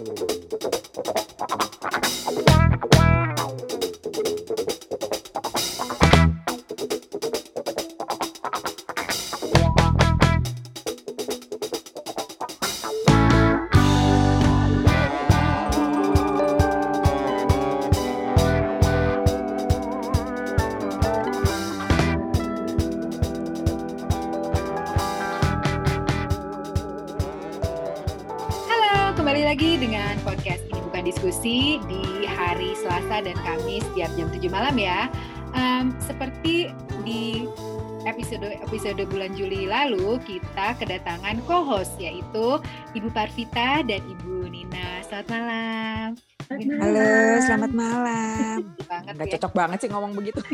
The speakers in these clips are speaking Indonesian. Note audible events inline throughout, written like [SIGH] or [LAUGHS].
Halo, episode bulan Juli lalu kita kedatangan co-host yaitu Ibu Parvita dan Ibu Nina. Selamat malam. Halo, selamat malam. Banget Gak ya. cocok banget sih ngomong begitu. [LAUGHS]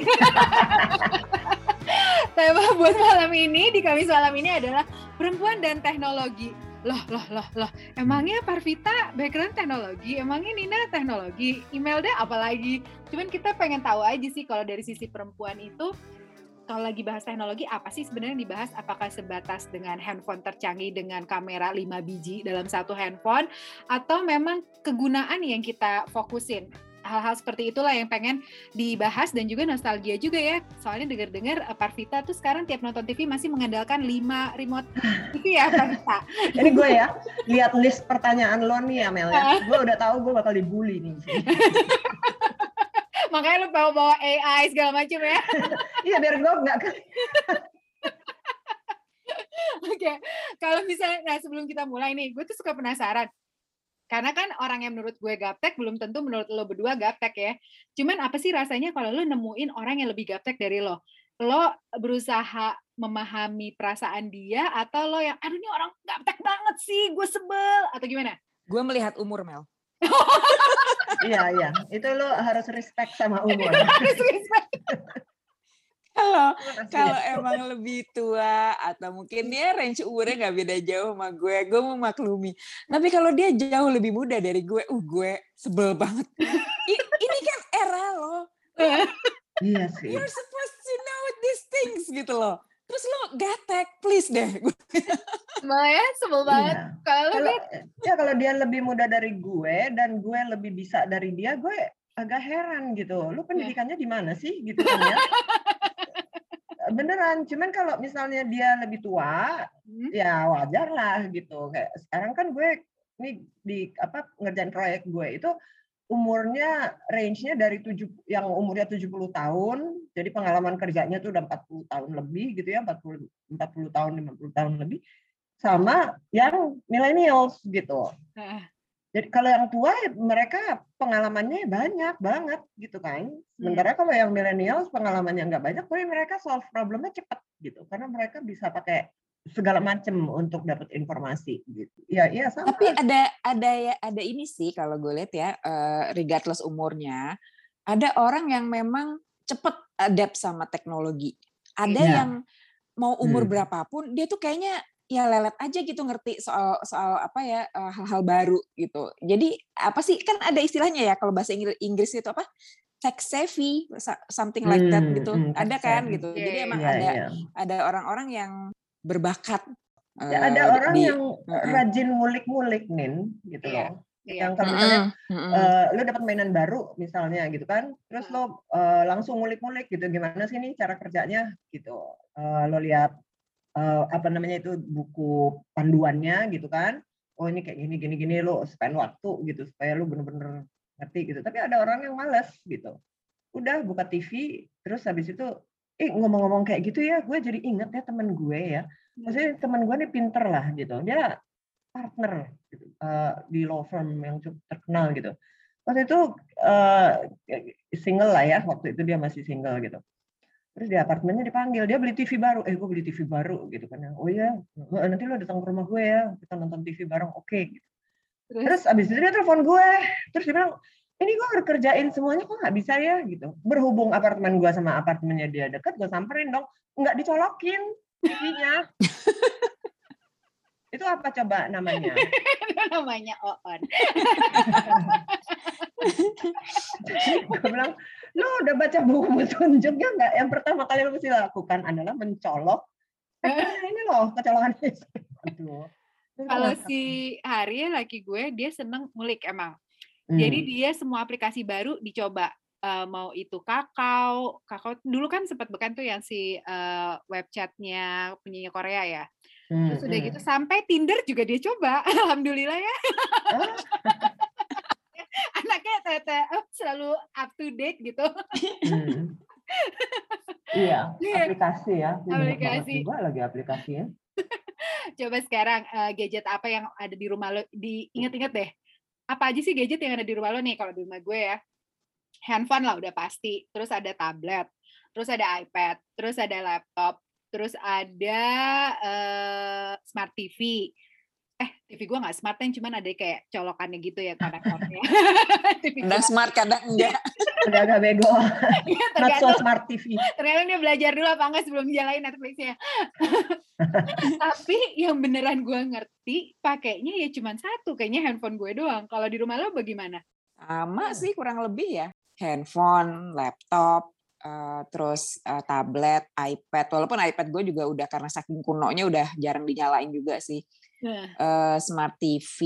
Tema buat malam ini di Kamis malam ini adalah perempuan dan teknologi. Loh, loh, loh, loh. Emangnya Parvita background teknologi, emangnya Nina teknologi, Imelda apalagi. Cuman kita pengen tahu aja sih kalau dari sisi perempuan itu kalau lagi bahas teknologi apa sih sebenarnya yang dibahas apakah sebatas dengan handphone tercanggih dengan kamera 5 biji dalam satu handphone atau memang kegunaan yang kita fokusin hal-hal seperti itulah yang pengen dibahas dan juga nostalgia juga ya. Soalnya dengar-dengar eh, Parvita tuh sekarang tiap nonton TV masih mengandalkan 5 remote [LAUGHS] TV ya Parvita. [LAUGHS] Ini gue ya, lihat list pertanyaan lo nih ya Mel ya. [LAUGHS] Gue udah tahu gue bakal dibully nih. Makanya lu bawa-bawa AI segala macam ya. Iya biar gue nggak ke... Oke, kalau misalnya, nah sebelum kita mulai nih, gue tuh suka penasaran. Karena kan orang yang menurut gue gaptek belum tentu menurut lo berdua gaptek ya. Cuman apa sih rasanya kalau lo nemuin orang yang lebih gaptek dari lo? Lo berusaha memahami perasaan dia atau lo yang aduh ini orang gaptek banget sih, gue sebel atau gimana? Gue melihat umur Mel. Iya iya, itu lo harus respect sama [LAUGHS] umur. Harus respect. Kalau kalau emang lebih tua atau mungkin dia range umurnya nggak beda jauh sama gue, gue mau maklumi. Tapi kalau dia jauh lebih muda dari gue, uh gue sebel banget. I- ini kan era lo. Iya sih. You're supposed to know these things gitu loh. Terus lo gatek, please deh. [LAUGHS] Sebel ya, sebel banget. Iya. Kalau Beb, ya kalau dia lebih muda dari gue dan gue lebih bisa dari dia, gue agak heran gitu. Lu pendidikannya di mana sih gitu kan ya? [LAUGHS] Beneran, cuman kalau misalnya dia lebih tua, Hmm? ya wajar lah gitu. Kayak sekarang kan gue ini di apa ngerjain proyek gue itu umurnya range-nya dari tujuh yang umurnya 70 tahun, jadi pengalaman kerjanya tuh udah 40 tahun lebih gitu ya, 40 40 tahun, 50 tahun lebih sama yang millennials gitu. Heeh. Jadi kalau yang tua mereka pengalamannya banyak banget gitu kan. Sementara kalau yang millennials pengalamannya nggak banyak, tapi mereka solve problemnya cepat gitu. Karena mereka bisa pakai segala macam untuk dapat informasi gitu. Ya iya sama. Tapi ada ada ya ada ini sih kalau gue lihat ya, eh, regardless umurnya, ada orang yang memang cepet adapt sama teknologi. Ada Iya. yang mau umur Hmm. berapapun dia tuh kayaknya ya lelet aja gitu ngerti soal soal apa ya eh, hal-hal baru gitu. Jadi apa sih kan ada istilahnya ya kalau bahasa Inggris, Inggris itu apa? Tech savvy, sa- something like that Hmm, gitu. hmm, ada kan savvy. gitu. Jadi emang Iya, ada iya. ada orang-orang yang berbakat. Ya, ada orang di- yang Heeh. rajin ngulik-ngulik nin gitu Iya, loh. Iya. Yang kalau misalnya Mm-mm, mm-mm. eh, lu dapat mainan baru misalnya gitu kan, terus lo eh, langsung ngulik-ngulik gitu gimana sih nih cara kerjanya gitu. Eh, lo lihat eh, apa namanya itu buku panduannya gitu kan. Oh ini kayak gini gini gini lo spend waktu gitu supaya lo bener-bener ngerti gitu. Tapi ada orang yang males gitu. Udah buka TV terus habis itu eh ngomong-ngomong kayak gitu ya, gue jadi inget ya temen gue ya. Maksudnya temen gue nih pinter lah gitu. Dia partner eh, di law firm yang cukup terkenal gitu. Waktu itu eh, single lah ya, waktu itu dia masih single gitu. Terus di apartemennya dipanggil, dia beli TV baru. Eh, gue beli TV baru gitu kan. Oh iya, nanti lo datang ke rumah gue ya, kita nonton TV bareng. Oke. gitu. Terus, Terus abis itu dia telepon gue. Terus dia bilang, ini gue harus kerjain semuanya kok nggak bisa ya gitu. Berhubung apartemen gue sama apartemennya dia deket, gue samperin dong. Nggak dicolokin TV-nya. [LAUGHS] itu apa coba namanya? [LAUGHS] namanya Oon. gue bilang, lo udah baca buku petunjuknya nggak? Yang pertama kali lo mesti lakukan adalah mencolok. Eh, ini loh kecolongan [LAUGHS] Aduh. Kalau si Hari laki gue dia seneng ngulik emang. Jadi Hmm. dia semua aplikasi baru dicoba. Eh, mau itu kakao, kakao dulu kan sempat bekan tuh yang si eh, web chatnya penyanyi Korea ya. Hmm, Terus udah hmm. gitu sampai Tinder juga dia coba. [LAUGHS] Alhamdulillah ya. Ah, [LAUGHS] Anaknya tete oh, selalu up to date gitu. hmm. Iya, [LAUGHS] Iya. aplikasi ya. Aplikasi. juga lagi aplikasinya. Coba sekarang eh, gadget apa yang ada di rumah lo diinget-inget deh. Apa aja sih gadget yang ada di rumah lo nih kalau di rumah gue ya? Handphone lah udah pasti, terus ada tablet, terus ada iPad, terus ada laptop, terus ada eh, smart TV. Eh, TV gue nggak smart yang cuman ada kayak colokannya gitu ya [LAUGHS] konektornya. Kadang [LAUGHS] smart, kadang enggak. [LAUGHS] Udah agak bego. Iya, Not so smart TV. ternyata dia belajar dulu apa enggak sebelum nyalain Netflixnya. Tapi yang beneran gue ngerti pakainya ya cuman satu, kayaknya handphone gue doang. Kalau di rumah lo bagaimana? Sama sih kurang lebih ya. Handphone, laptop, eh, terus eh, tablet, iPad. Walaupun iPad gue juga udah karena saking kunonya udah jarang dinyalain juga sih. Nah, Eh, smart TV.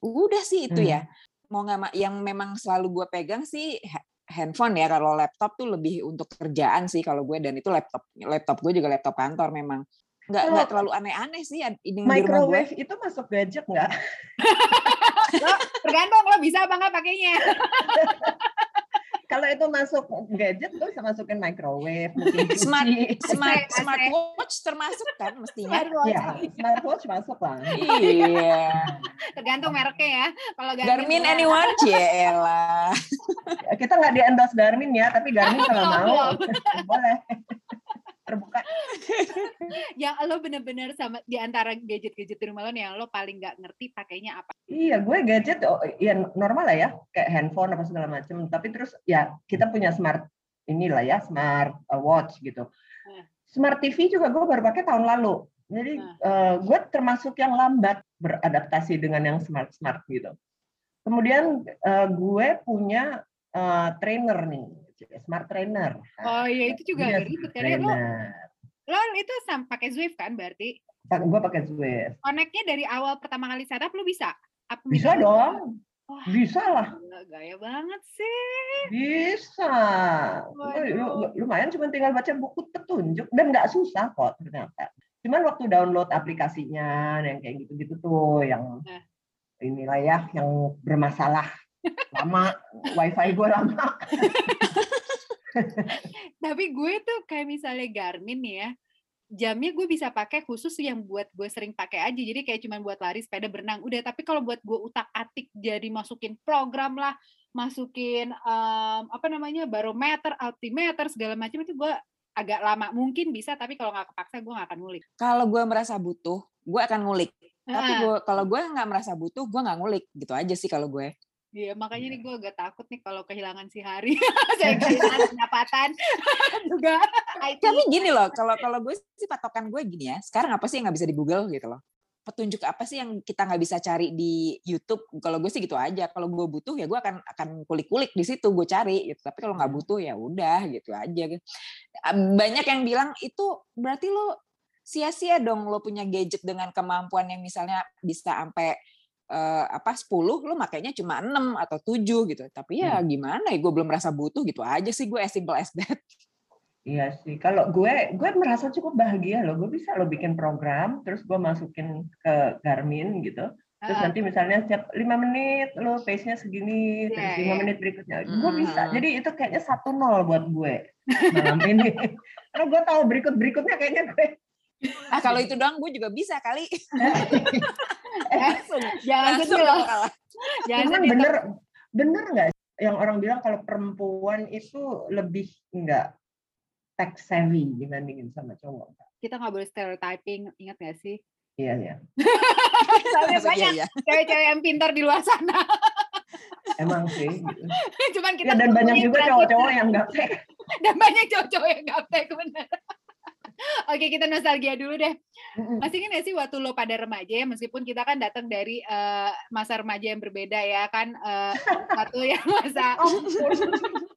Udah sih itu Hmm. ya. Mau nggak yang memang selalu gue pegang sih ha- handphone ya. Kalau laptop tuh lebih untuk kerjaan sih kalau gue dan itu laptop laptop gue juga laptop kantor memang. Nggak nggak terlalu aneh-aneh sih ini. Microwave itu masuk gadget nggak? [LAUGHS] tergantung lo bisa apa enggak pakainya. [LAUGHS] Kalau itu masuk gadget, bisa masukin microwave, [LAUGHS] Smart smart AC. smartwatch termasuk kan mestinya. Smartwatch. Iya, smartwatch masuk lah. iya. Tergantung mereknya ya. Kalau Garmin enggak. anyone [LAUGHS] Ciela. Kita nggak di endorse Garmin ya, tapi Garmin [LAUGHS] kalau mau boleh. Terbuka. [LAUGHS] yang lo bener-bener sama di antara gadget-gadget di rumah lo nih yang lo paling nggak ngerti pakainya apa? Iya, gue gadget oh, ya normal lah ya, kayak handphone apa segala macam. Tapi terus ya kita punya smart inilah ya, smart uh, watch gitu. Hmm. Smart TV juga gue baru pakai tahun lalu. Jadi eh, gue termasuk yang lambat beradaptasi dengan yang smart smart gitu. Kemudian eh, gue punya eh, trainer nih, smart trainer. Oh iya itu juga Iya, agak ribet karena lo lo itu sam pakai Zwift kan berarti Pa- Gue pakai Zwift. connect-nya dari awal pertama kali setup lo bisa? Apa Bisa dong, Wah, bisa lah. gaya banget sih. Bisa. Waduh. Lu- lu- Lumayan cuma tinggal baca buku petunjuk dan nggak susah kok ternyata. Cuman waktu download aplikasinya yang kayak gitu-gitu tuh yang Nah. inilah ya yang bermasalah [LAUGHS] lama wifi gue lama. [LAUGHS] Tapi gue tuh kayak misalnya Garmin nih ya, jamnya gue bisa pakai khusus yang buat gue sering pakai aja. Jadi kayak cuman buat lari, sepeda, berenang. Udah, tapi kalau buat gue utak-atik jadi masukin program lah, masukin em, apa namanya barometer, altimeter segala macam itu gue agak lama. Mungkin bisa, tapi kalau nggak kepaksa gue nggak akan ngulik. Kalau gue merasa butuh, gue akan ngulik. Tapi gue kalau gue nggak merasa butuh, gue nggak ngulik. Gitu aja sih kalau gue. Iya, makanya nih Iya. gue agak takut nih kalau kehilangan si Hari. [LAUGHS] Saya kehilangan pendapatan [LAUGHS] juga. IT. Tapi gini loh, kalau kalau gue sih patokan gue gini ya. Sekarang apa sih yang nggak bisa di Google gitu loh? Petunjuk apa sih yang kita nggak bisa cari di YouTube? Kalau gue sih gitu aja. Kalau gue butuh ya gue akan akan kulik-kulik di situ gue cari gitu. Tapi kalau nggak butuh ya udah gitu aja. Banyak yang bilang itu berarti lo sia-sia dong lo punya gadget dengan kemampuan yang misalnya bisa sampai eh, apa 10 lo makainya cuma 6 atau 7 gitu. Tapi ya gimana ya gue belum merasa butuh gitu aja sih gue as simple as that. Iya sih. Kalau gue gue merasa cukup bahagia loh. Gue bisa lo bikin program, terus gue masukin ke Garmin gitu. Terus Ah, nanti misalnya setiap lima menit lo pace-nya segini, terus Iya, lima iya. menit berikutnya. Gue bisa. Jadi itu kayaknya satu nol buat gue malam ini. [LAUGHS] Karena gue tahu berikut berikutnya kayaknya gue. Ah kalau itu doang gue juga bisa kali. [LAUGHS] Jangan sedih Langsung loh. Jangan Cuman bener bener nggak yang orang bilang kalau perempuan itu lebih nggak tech savvy dibandingin sama cowok. Kita nggak boleh stereotyping, ingat nggak sih? Iya ya. [LAUGHS] Soalnya Maksudnya banyak ya. cewek-cewek yang pintar di luar sana. Emang sih. Gitu. [LAUGHS] Cuman kita Ya, dan banyak juga cowok-cowok yang nggak tech. [LAUGHS] dan banyak cowok-cowok yang gaptek bener. Oke kita nostalgia dulu deh. Masih nggak sih waktu lo pada remaja ya meskipun kita kan datang dari eh, masa remaja yang berbeda ya kan eh, satu [LAUGHS] yang masa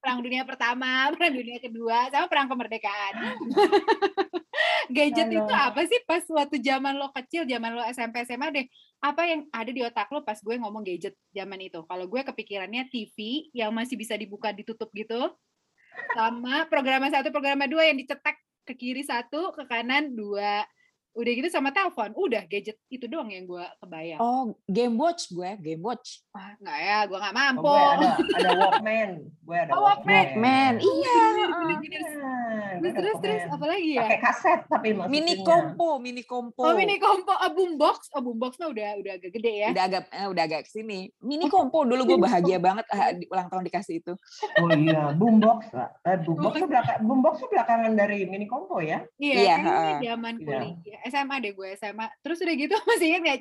perang dunia pertama, perang dunia kedua, sama perang kemerdekaan. gadget itu apa sih pas waktu zaman lo kecil, zaman lo SMP SMA deh. Apa yang ada di otak lo pas gue ngomong gadget zaman itu? Kalau gue kepikirannya TV yang masih bisa dibuka ditutup gitu. Sama programa satu, programa dua yang dicetak ke kiri satu, ke kanan dua. Udah gitu sama telepon. Udah gadget itu doang yang gue kebayang. Oh, Game Watch gue, Game Watch. Ah, nggak ya, gue nggak Oh, mampu. gue ada ada Walkman. Gue ada Oh, Walkman. Man, iya. Nah, Terus terus terus Walkman. apa lagi ya? Pakai kaset tapi masukinnya. Mini kompo, mini kompo. Oh mini kompo, oh boombox, oh boombox mah udah udah agak gede ya. Udah agak eh, udah agak ke sini. Mini kompo dulu gue bahagia banget ah, di ulang tahun dikasih itu. Oh iya, boombox lah. Eh, boombox tuh belakang, boombox tuh belakangan dari mini kompo ya. Iya, Iya, zaman Iya. kuliah, SMA deh gue SMA. Terus udah gitu [LAUGHS] masih ingat nggak?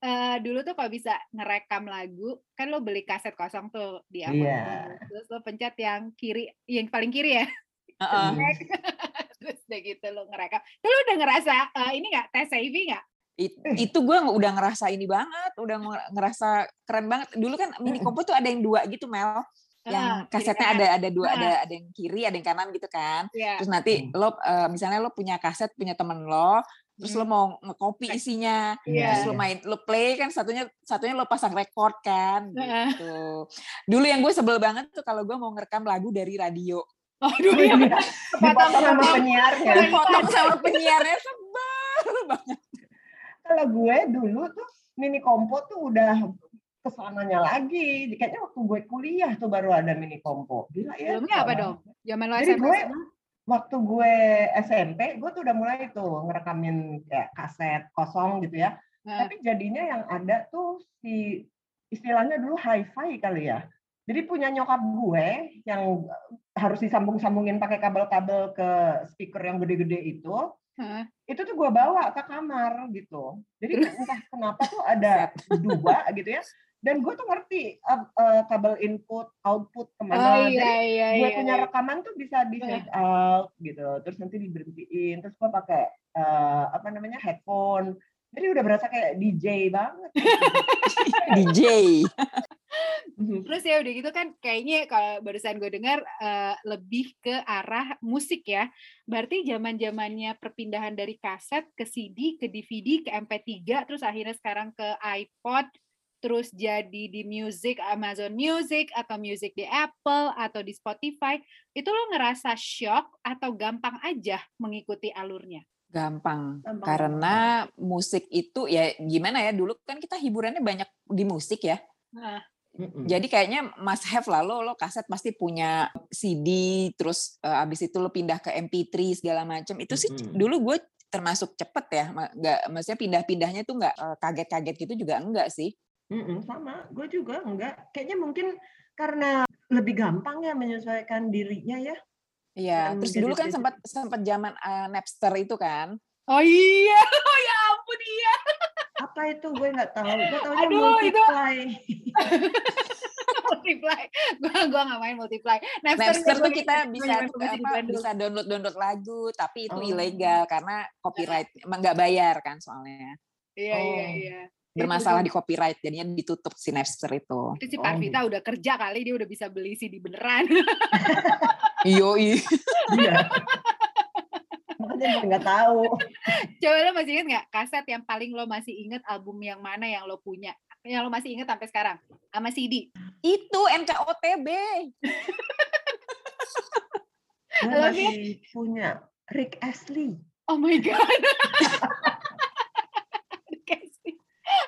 eh, dulu tuh kalau bisa ngerekam lagu, kan lo beli kaset kosong tuh di Amazon. Iya. Terus lo pencet yang kiri, yang paling kiri ya. Heeh. Hmm. [LAUGHS] Terus udah gitu lo ngerekam. Terus lo udah ngerasa eh, ini nggak tes savvy nggak? It- itu gue udah ngerasa ini banget, udah nge- ngerasa keren banget. Dulu kan mini kompo tuh ada yang dua gitu Mel, yang kasetnya ada ada dua, ada ada yang kiri, ada yang kanan gitu kan. Iya. Terus nanti Hmm. lo eh, misalnya lo punya kaset punya temen lo, terus lo Hmm. mau nge-copy isinya, Iya. terus lo main lo play kan satunya satunya lo pasang record kan gitu. Dulu yang gue sebel banget tuh kalau gue mau ngerekam lagu dari radio. Aduh iya. Dipotong sama penyiarnya. Potong sama penyiarnya sebel banget. Kalau gue dulu tuh mini kompo tuh udah ke sananya lagi. Kayaknya waktu gue kuliah tuh baru ada mini kompo. Gila ya. Sebelumnya apa dong? Zaman lo Jadi SMP gue SMA? Waktu gue SMP, gue tuh udah mulai tuh ngerekamin kayak kaset kosong gitu ya. Heeh. Tapi jadinya yang ada tuh si istilahnya dulu hi-fi kali ya. Jadi punya nyokap gue yang harus disambung-sambungin pakai kabel-kabel ke speaker yang gede-gede itu. Heeh. Itu tuh gue bawa ke kamar gitu. Jadi [LAUGHS] entah kenapa tuh ada dua gitu ya. Dan gue tuh ngerti uh, uh, kabel input, output Oh ke mana. Jadi iya iya gue iya. punya iya. rekaman tuh bisa di fade out gitu terus nanti diberhentiin terus gue pakai eh, apa namanya headphone jadi udah berasa kayak DJ banget [LAUGHS] DJ. Terus ya udah gitu kan kayaknya kalau barusan gue dengar eh, lebih ke arah musik ya. Berarti zaman-zamannya perpindahan dari kaset ke CD, ke DVD, ke MP3, terus akhirnya sekarang ke iPod, terus jadi di music Amazon Music atau music di Apple atau di Spotify. Itu lo ngerasa shock atau gampang aja mengikuti alurnya? Gampang. Gampang. Karena musik itu ya gimana ya dulu kan kita hiburannya banyak di musik ya. Nah, Mm-mm. Jadi kayaknya must have lah lo, lo kaset pasti punya CD, terus eh, abis itu lo pindah ke MP3 segala macam. Itu sih Mm-mm. dulu gue termasuk cepet ya, nggak, maksudnya pindah-pindahnya tuh nggak eh, kaget-kaget gitu juga enggak sih. Mm-mm, sama gue juga enggak kayaknya mungkin karena lebih gampang ya menyesuaikan dirinya ya Iya, Dan terus dulu kan sempat sempat zaman eh, Napster itu kan. Oh iya, [LAUGHS] oh ya ampun iya. apa itu gue nggak tahu gue tahu Aduh, itu- multiply [LAUGHS] multiply. Gua gua nggak main multiply. Napster tuh gue- kita gue bisa tuh apa, bisa download download lagu, tapi itu Oh. ilegal karena copyright emang nggak bayar kan soalnya. Iya iya Oh. iya. Bermasalah di copyright, jadinya ditutup si Napster itu. Itu si Oh, Parvita udah kerja kali dia udah bisa beli CD beneran. [LAUGHS] [LAUGHS] Iyo, iya. iya makanya nggak tahu Coba lo masih inget nggak kaset yang paling lo masih inget album yang mana yang lo punya? Yang lo masih inget sampai sekarang? Sama CD. Itu NKOTB. Lo, masih punya Rick Astley Oh my god. [LAUGHS]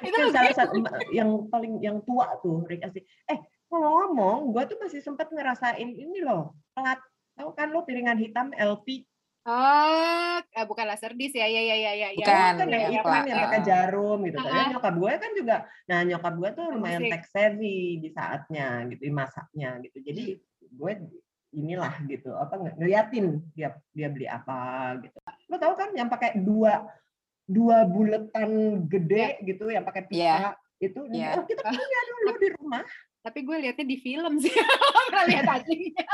Itu salah satu yang paling yang tua tuh Rick Astley. Eh ngomong-ngomong, gue tuh masih sempat ngerasain ini loh pelat. Tahu kan lo piringan hitam LP? Oh, eh, bukan laser disc ya, ya, ya, ya, ya. ya. Bukan, kan yang ya, hitam yang pakai uh, jarum gitu. Ah, kan. ah. nyokap gue kan juga, nah nyokap gue tuh lumayan Musik. tech savvy di saatnya gitu, di masaknya gitu. Jadi gue inilah gitu, apa ng- ngeliatin dia dia beli apa gitu. Lo tau kan yang pakai dua dua buletan gede gitu, yang pakai pita itu, Iya. oh, kita punya dulu di rumah. Tapi gue liatnya di film sih. [LAUGHS] Pernah lihat aslinya.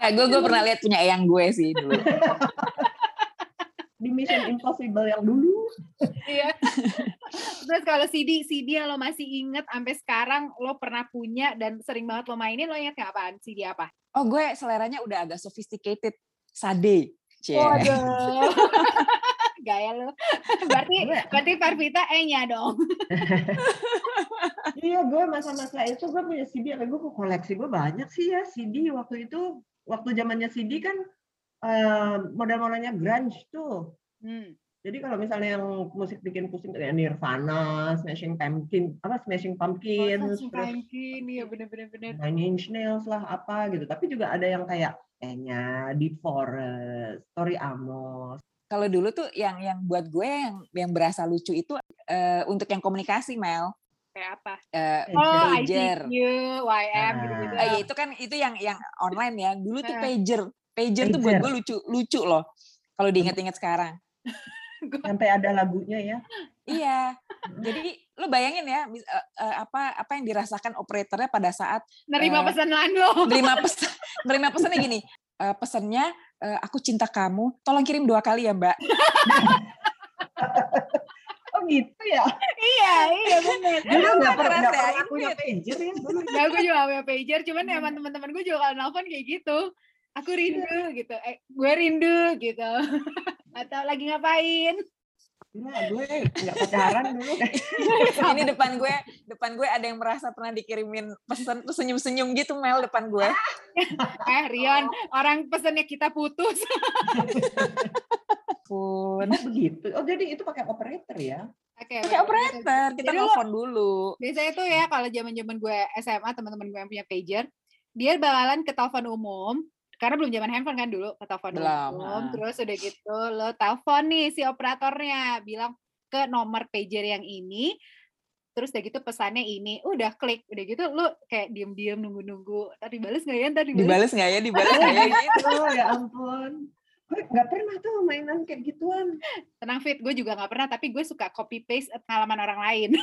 Ya, gue gue pernah lihat punya eyang gue sih dulu. [LAUGHS] di Mission Impossible yang dulu. Iya. Terus kalau CD, CD yang lo masih inget sampai sekarang lo pernah punya dan sering banget lo mainin, lo inget nggak apaan? CD apa? Oh, gue seleranya udah agak sophisticated. Sade. Waduh. [LAUGHS] Gaya lu. [LAUGHS] berarti berarti Parvita E-nya dong. iya, gue masa-masa itu gue punya CD, gue koleksi gue banyak sih ya CD waktu itu. Waktu zamannya CD kan uh, model-modelnya grunge tuh. Hmm. Jadi kalau misalnya yang musik bikin pusing kayak Nirvana, Smashing Pumpkin, apa Smashing Pumpkin, oh, Smashing Pumpkin, iya benar-benar benar. Nine Inch Nails lah apa gitu. Tapi juga ada yang kayak Enya, Deep Forest, Story Amos. Kalau dulu tuh yang yang buat gue yang yang berasa lucu itu uh, untuk yang komunikasi Mel. Kayak apa? Uh, oh, pager. ICQ, YM gitu-gitu. Uh, ya itu kan itu yang yang online ya. Dulu tuh pager. Pager, pager. tuh buat gue lucu lucu loh. Kalau diingat-ingat sekarang. [LAUGHS] sampai ada lagunya ya. Iya. [LAUGHS] Jadi lo bayangin ya uh, apa apa yang dirasakan operatornya pada saat nerima uh, pesanan lo. Nerima pesan [LAUGHS] nerima pesannya gini. Uh, pesannya uh, aku cinta kamu, tolong kirim dua kali ya, Mbak. [LAUGHS] oh gitu ya? iya, iya benar. Dulu nggak pernah, gak pernah punya pager ya. Dulu. Gak, gue juga punya pager, cuman emang teman-teman gue juga kalau nelfon kayak gitu aku rindu gitu eh gue rindu gitu [LAUGHS] atau lagi ngapain Nah, gue nggak pacaran dulu. [LAUGHS] Ini depan gue, depan gue ada yang merasa pernah dikirimin pesan terus senyum-senyum gitu Mel depan gue. [LAUGHS] eh Rion, orang pesannya kita putus. [LAUGHS] Pun. Oh, begitu. Oh jadi itu pakai operator ya? Pakai okay, operator. Kita telepon dulu. Biasanya tuh ya kalau zaman-zaman gue SMA teman-teman gue yang punya pager, dia bakalan ke telepon umum, karena belum zaman handphone kan dulu ke telepon belum. Ah. terus udah gitu lo telepon nih si operatornya bilang ke nomor pager yang ini. Terus udah gitu pesannya ini udah klik. Udah gitu lu kayak diem-diem nunggu-nunggu. Tadi balas nggak ya? Tadi dibales. Nggak ya? Dibales nggak ya? [LAUGHS] Gitu. Oh, ya ampun. Gue nggak pernah tuh mainan kayak gituan. Tenang fit. Gue juga nggak pernah tapi gue suka copy paste pengalaman orang lain. [LAUGHS]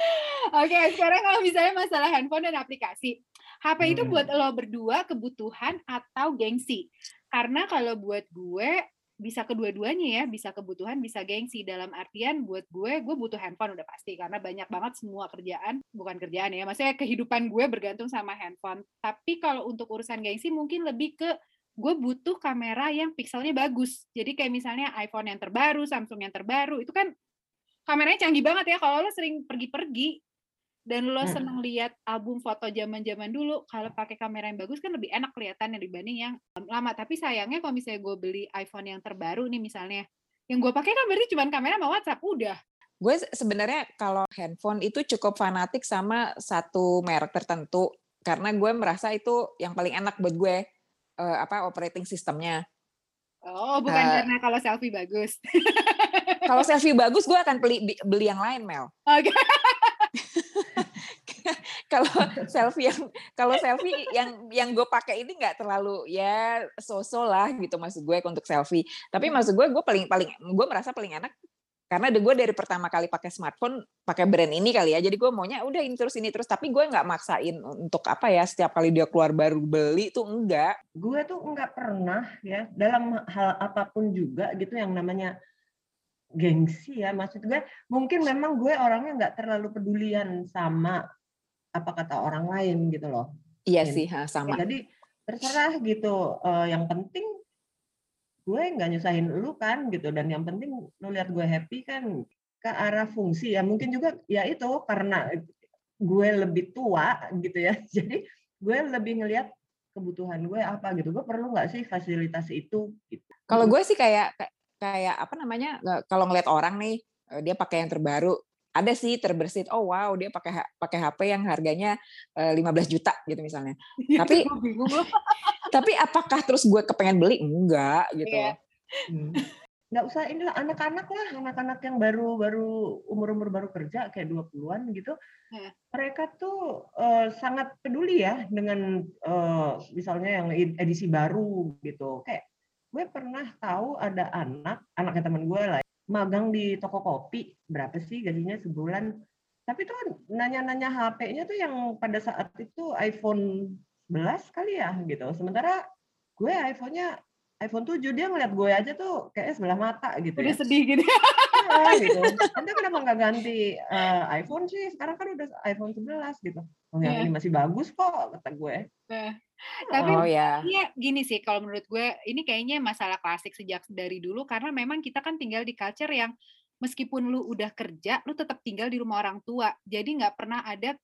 [LAUGHS] Oke, okay, sekarang kalau misalnya masalah handphone dan aplikasi. HP itu buat lo berdua kebutuhan atau gengsi. Karena kalau buat gue bisa kedua-duanya ya, bisa kebutuhan, bisa gengsi. Dalam artian buat gue, gue butuh handphone udah pasti karena banyak banget semua kerjaan, bukan kerjaan ya, maksudnya kehidupan gue bergantung sama handphone. Tapi kalau untuk urusan gengsi mungkin lebih ke gue butuh kamera yang pixelnya bagus. Jadi kayak misalnya iPhone yang terbaru, Samsung yang terbaru, itu kan kameranya canggih banget ya kalau lo sering pergi-pergi dan lo hmm. seneng lihat album foto zaman-zaman dulu kalau pakai kamera yang bagus kan lebih enak kelihatannya dibanding yang lama tapi sayangnya kalau misalnya gue beli iPhone yang terbaru nih misalnya yang gue pakai kan berarti cuma kamera sama WhatsApp udah gue sebenarnya kalau handphone itu cukup fanatik sama satu merek tertentu karena gue merasa itu yang paling enak buat gue uh, apa operating sistemnya Oh, bukan uh, karena kalau selfie bagus. kalau selfie bagus, gue akan beli beli yang lain, Mel. [LAUGHS] Oke. Okay. Kalau [LAUGHS] selfie yang kalau selfie yang yang gue pakai ini nggak terlalu ya sosok lah gitu maksud gue untuk selfie. Tapi hmm. maksud gue gue paling paling gue merasa paling enak karena gue dari pertama kali pakai smartphone pakai brand ini kali ya. Jadi gue maunya udah ini terus ini terus. Tapi gue nggak maksain untuk apa ya setiap kali dia keluar baru beli tuh enggak gue tuh nggak pernah ya dalam hal apa pun juga gitu yang namanya gengsi ya. Maksud gue mungkin memang gue orangnya nggak terlalu pedulian sama apa kata orang lain gitu loh. Iya sih, ha, sama. Ya, jadi terserah gitu. Uh, yang penting gue nggak nyusahin lu kan gitu dan yang penting lu lihat gue happy kan ke arah fungsi ya mungkin juga ya itu karena gue lebih tua gitu ya [LAUGHS] jadi gue lebih ngelihat kebutuhan gue apa gitu gue perlu nggak sih fasilitas itu gitu. kalau gue sih kayak kayak apa namanya kalau ngeliat orang nih eh, dia pakai yang terbaru ada sih terbersit oh wow dia pakai pakai HP yang harganya uh, eh, 15 juta gitu misalnya iya, tapi [LAUGHS] tapi apakah terus gue kepengen beli enggak gitu yeah. hmm. nggak usah inilah anak-anak lah anak-anak yang baru baru umur umur baru kerja kayak 20-an gitu yeah. mereka tuh uh, sangat peduli ya dengan uh, misalnya yang edisi baru gitu kayak gue pernah tahu ada anak anaknya teman gue lah magang di toko kopi berapa sih gajinya sebulan? Tapi tuh nanya-nanya HP-nya tuh yang pada saat itu iPhone 11 kali ya gitu. Sementara gue iPhone-nya iPhone 7 dia ngeliat gue aja tuh kayak sebelah mata gitu udah ya. sedih gitu [LAUGHS] gitu ente kenapa nggak ganti uh, iPhone sih sekarang kan udah iPhone 11 gitu oh yang Iya. ini masih bagus kok kata gue Nah, tapi Oh ya. Iya, gini sih kalau menurut gue ini kayaknya masalah klasik sejak dari dulu karena memang kita kan tinggal di culture yang meskipun lu udah kerja, lu tetap tinggal di rumah orang tua. Jadi nggak pernah ada